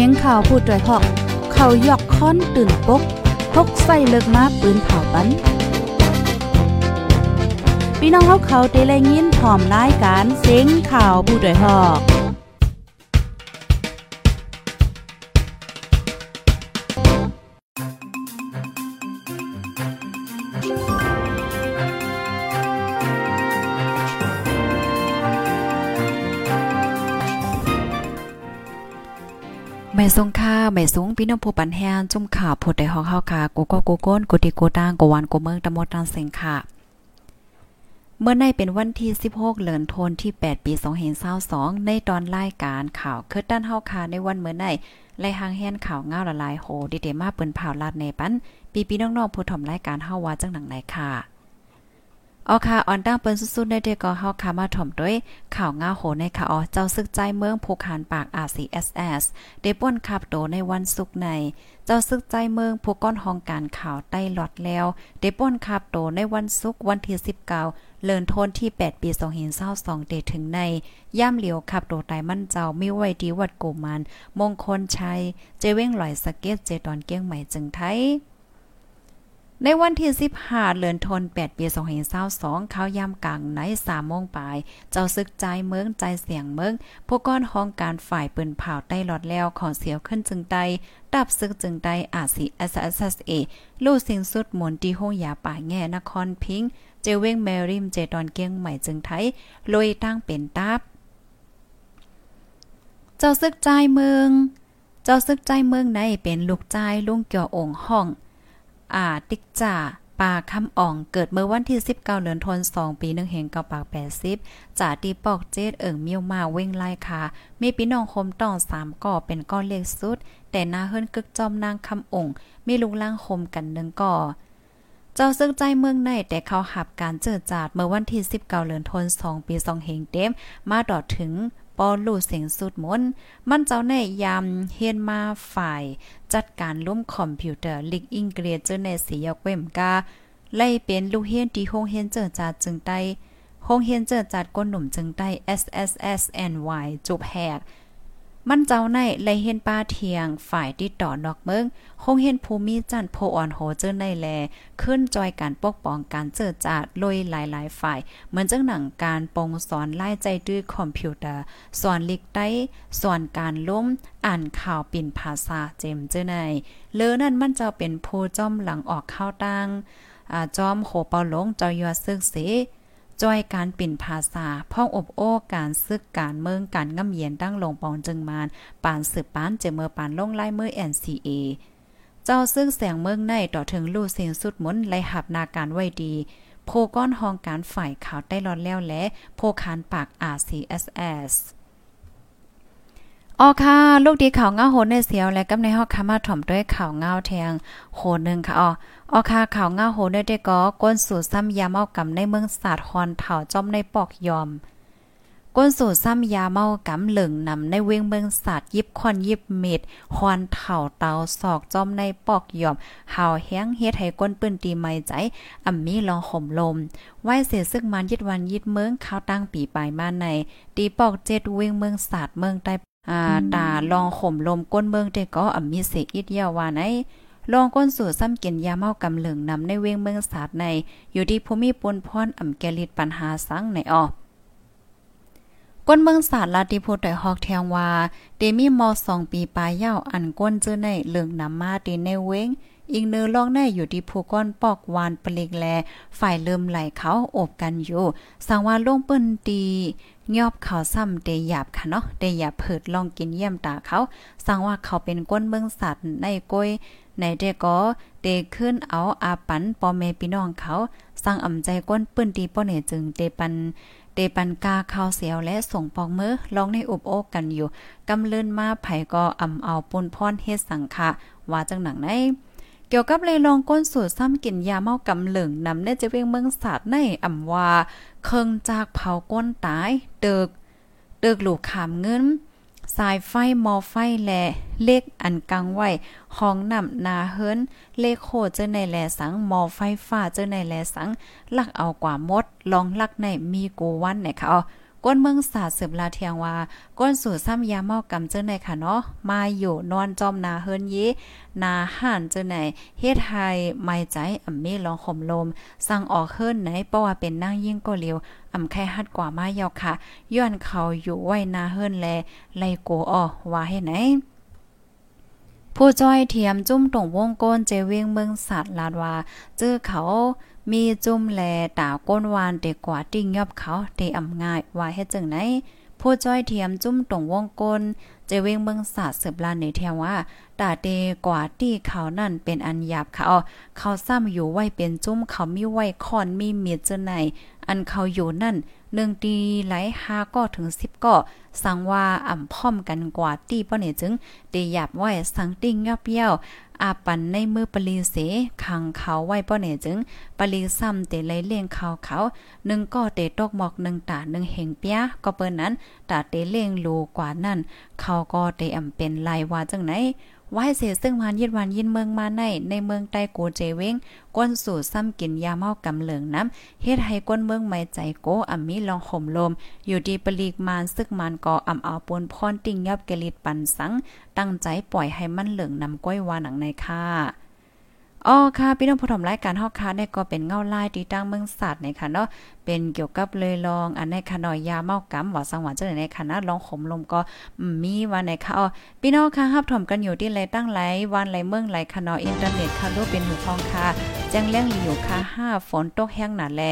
สียงข่าวผู้ด้วยหอก เขายอกค้อนตื่นปกพกใส่เลิกมาปืนเผาปันพี่น้องเขาเขาเตะแลยินพร้อมรายการเสียงข่าวผู้ด้วยหอก ม่สงค่าไม่สูงพี่น้องผู้ปันแฮนจุ่มข่าวผู้ใดฮอกเฮาค่ะกูก็กูก้นกูติกูตางกูวันกูเมืองตะมดตังเสงค่ะ เมื่อในเป็นวันที่ 16เดือนธันวาคมที่ 8 ปี2022ในตอนรายการข่าวคือด้านเฮาค่ะในวันเมื่อในไล่หางแฮนข่าวเงาละลายโหดิเดมาเปิ้นผ่าลาดในปันปีพี่น้องๆผู้ถ่อมรายการเฮาว่าจังหนังไหนค่ะ เอาค่ะออนตั้งเปิ้นสุดๆในเด็กก็เฮาค่ะมาถ่อมด้วยข่าวง่าโหในค่ะอ๋อเจ้าซึกใจเมืองภูคานปาก RCSS ได้ป่นขับโตในวันศุกร์ในเจ้าซึกใจเมืองผู้ก้อนห้องการข่าวใต้หลอดแล้วได้ป่นขับโตในวันศุกร์วันที่19เลินโทนที่ 8 ปี2022เดถึงใน ย่ามเหลียวขับโตไตมั่นเจ้ามีไว้ดีวัดโกมัน มงคลชัย เจเว้งหลอยสะเก็ตเจตอนเกี้ยงใหม่จึงไทย ในวันที่15เดือนธันวาคมปี2022เขาย่ำกลางใน3โมงปลาย เจ้าซึกใจเมืองใจเสียงเมือง ผู้ก้อนห้องการฝ่ายปืนเผาใต้หลอดแล้วของเสียวขึ้นจึงใดดับซึกจึงใดอาซี SSSA ลู่สิงสุดหมุนที่ห้องยาป่าแง่นครพิง เจเว้งแมริมเจตอนเกียงใหม่จึงไทยลอยตั้งเป็นตับเจ้าซึกใจเมือง เจ้าซึกใจเมืองในเป็นลูกใจลุงเกี่ยวองห้อง อาติกจ่าปาคำอ่องเกิดเมื่อวันที่ 19เดือนธันวาคมปี1เฮงเกาปาก80จ่าตีปอกเจดเอิงเมียวมาเว้งไล่ค่ะ มีพี่น้องคมต้อง3ก่อเป็นก้อนเล็กสุด แต่หน้าเฮิรนกึกจอมนางคำองค์มีลุงล่างคมกันหนึ่งก่อเจ้าซึ่งใจเมืองในแต่เขาหับการเจอจาดเมื่อวันที่ 19เดือนธันวาคมปี2เฮงเต็มมาดอดถึง ปอลู่เสียงสุดมนมันเจ้าในยามเฮียนมาฝ่ายจัดการล้มคอมพิวเตอร์ลิกอิงเกรเจอในสียกเว้มกาไล่เป็นลูกเฮียนที่โฮงเฮียนเจอจาจึงได้โฮงเฮียนเจอจัดก้นหนุ่มจึงได้ SSSNY จุบแหก มันเจ้าในไลเห็นป้าเทียง ฝ่ายที่ต่อนอกเมืองคงเห็นภูมิจันโพอ่อนโหเจอในแล ขึ้นจอยการปกป้องการเจอจาดลอยหลายๆ ฝ่าย เหมือนจังหนังการปงสอนไล่ใจด้วยคอมพิวเตอร์ สอนลิกได้สอนการล้ม อ่านข่าวปิ่นภาษาเจมเจอในเลอนั่นมันเจะเป็นผู้จ้อมหลังออกข้าวตังจอมโหเปาหลงจอยอซึกเส จอยการปิ่นภาษาพ่องอบโอ้การซึกการเมืองการง่ำเย็นดั้งลงปองจึงมานปานสืบปานเจเมอปานลงไล่เมื่อแอนซีเอเจ้าซึ่งแสงเมืองในต่อถึงลู่เสียงสุดมุนไลหับนาการไว้ดีโพก้อนหองการฝ่ายข่าวได้รอนแล้วและโพคานปากอาซีเอสเอส อ๋อค่ะลูกดีข่าวเงาโหนในเสียวและกำในฮอกคามาถ่อมด้วยข่าวเงาแทงโหนึงค่ะอ๋ออ๋อค่ะข่าวเงาโหนได้ได้ก็ก้นสู่ซ้ำยาเมากำในเมืองศาสตร์ฮอนเถ่าจอมในปอกยอม ก้นสู่ซ้ำยาเมากำเหลิงนำในเวงเมืองศาสตร์ยิบคอนยิบเม็ดฮอนเถ่าเตาศอกจอมในปอกยอมหาวแห้งเฮ็ดให้ก้นปืนตีไม่ใจอ่ำมีลองห่มลมไหวเสียซึกมันยึดวันยึดเมืองข้าวตั้งปีปลายมาในตีปอกเจ็ดเวงเมืองศาสตร์เมืองใต้ อ่าตาลองข่มลมก้นเมืองแต่ก็อ่ำมีเสอิดยาว่าไหนลองก้นสู่ซ้ำกินยาเมากำเหลืองนำในเวงเมืองศาสตร์ใน อยู่ที่ภูมิปนพรอ่ำแกลิดปัญหาสังในออ ก้นเมืองศาสตร์ลาติพูดแต่ฮอกแทงว่าเดมีมอสองปีปลายยาวอันก้นเจอในเหลืองนำมาตีในเวงอีกเนื้อลองได้อยู่ที่ผู้ก้อนปอกวานปลิกแล ฝ่ายเริ่มไหลเขาอบกันอยู่ สังว่าลงเปิ้นตียอบเขาซ้ำเดหยาบค่ะเนาะเดหยาบเผิดลองกินเยี่ยมตาเขา สังว่าเขาเป็นก้นเมืองสัตว์ในก้อยในเดก็เดขึ้นเอาอาปันปอเมพี่น้องเขาสร้างอ่ำใจก้นปื้นตีป้อเนจึงเดปัน เดปันกาข้าวเสียวและส่งปองมือลองในอุบโอกกันอยู่กำเลื่นมาไผก็อ่ำเอาปุนพรเฮ็ดสังฆะว่าจังหนังในเกี่ยวกับเลยลองก้นสูตรซ้ำกินยาเมากำเหลืองนำเนจะเวียงเมืองศาสตร์ในอ่ำว่าเคิงจากเผาก้นตายเดิกเดิกหลูกขามเงิน สายไฟมอไฟแลเลขอันกังไว้ห้องน้ำนาเฮินเลขโคเจอในแลสังมอไฟฟ้าเจอในแลสังลักเอากว่ามดลองลักในมีกูวันเนี่ยค่ะ ก้นเมืองสาสืบลาเทียงว่า ก้นสู่ซ้ำยาเมากำเจ้าไหนค่ะเนาะมาอยู่นอนจอมนาเฮิรนยีนาห่านเจ้าไหนเฮ็ดไทยไม่ใจอ่ำมีลองข่มลม สั่งออกเฮิรนไหนเพราะว่าเป็นนั่งยิ่งก็เร็วอ่ำไข่ฮัดกว่ามาเยาค่ะย้อนเขาอยู่ไว้นาเฮิรนแลไลโกอ้อว่าให้ไหน ผู้จ้อยเทียมจุ้มตรงวงก้นเจเวงเมืองสัตว์ลาดว่าจื้อเขามีจุ้มแลตาก้นวานเด็กกว่าติ้งยอบเขาเตอำง่ายว่าเฮ็ดจังไหนผู้จ้อยเทียมจุ้มตรงวงก้นเจเวงเมืองศาสตร์สืบลานในเทียว่าตาเตกว่าตี้เขานั่นเป็นอันหยาบเขาเขาซ้ำอยู่ไว้เป็นจุ้มเขามีไว้ค่อนมีเมียเจไหนอันเขาอยู่นั่น เรื่องตีไหลหาก็ถึงสิบก็สังว่าอ่ำพ่อมกันกว่าตีป้อเนี่ยจึงเตหยาบไว้สังติ้งยอบเย้า อาปันในมือปลีเสขังเขาไว้ป้อเนี่ยจึงปลีซ้ำเตไหลเลี้ยงเขาเขาหนึ่งก็เตะตกหมอกหนึ่งตาหนึ่งเหงเปียก็เปิ้นนั้นตาเตะเลี้ยงลูกว่านั่น เขาก็เตะอำเป็นลายว่าจังไหนไหวเสซึ่งวานยิดวานยินเมืองมาในในเมืองใต้กูเจเวงก้นสู่ซ้ำกินยาเมากำเหลืองน้ำเฮ็ดให้ก้นเมืองไม่ใจโกอ่ำมีลองห่มลม อยู่ดีปลีกมานซึกมานก่ออ่ำเอาปนพรติ่งยับเกลิดปันสัง ตั้งใจปล่อยให้มันเหลืองนำก้อยวาหนังในค่าอ๋อค่ะพี่น้องผู้ชมรายการฮอกค่ะเนี่ยก็เป็นเงาลายที่ตั้งเมืองสัตว์ในค่ะเนาะ เป็นเกี่ยวกับเลยลองอันในค่ะน้อยยาเมากำว่าสังหวานเจังในค่ะลองขมลมก็มีว่าในค่ะอ๋อพี่น้องค่ะรับถมกันอยู่ที่ไรตั้งไหลวันไหลเมืองไหลค่ะเนาะอินเทอร์เน็ตค่ะรู้เป็นหูทองค่ะแจ้งแรงหลีอยู่ค่ะ5ฝนตกแห้งหนาแล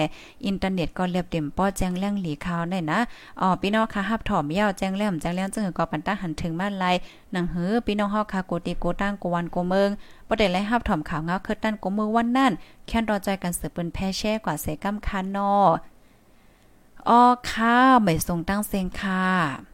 อินเทอร์เน็ตก็เรียบเต็มป้อแจ้งแรงหลีข่าวได้นะอ๋อพี่น้องค่ะรับถมยาวแจ้งแรงแจ้งแรงจึงก็ปันตาหันถึงบ้านไลหนังหือพี่น้องเฮาค่ะโกติโกตั้งโกวันโกเมืองบ่ได้ไล่รับถมข่าวเงาเคือตั้นโกเมืองวันนั่น แค่รอใจกันสืบเปิ้นแพ่แช่กว่าเสกำคันนออ้อค่ะไม่ทรงตั้งเซงค่ะ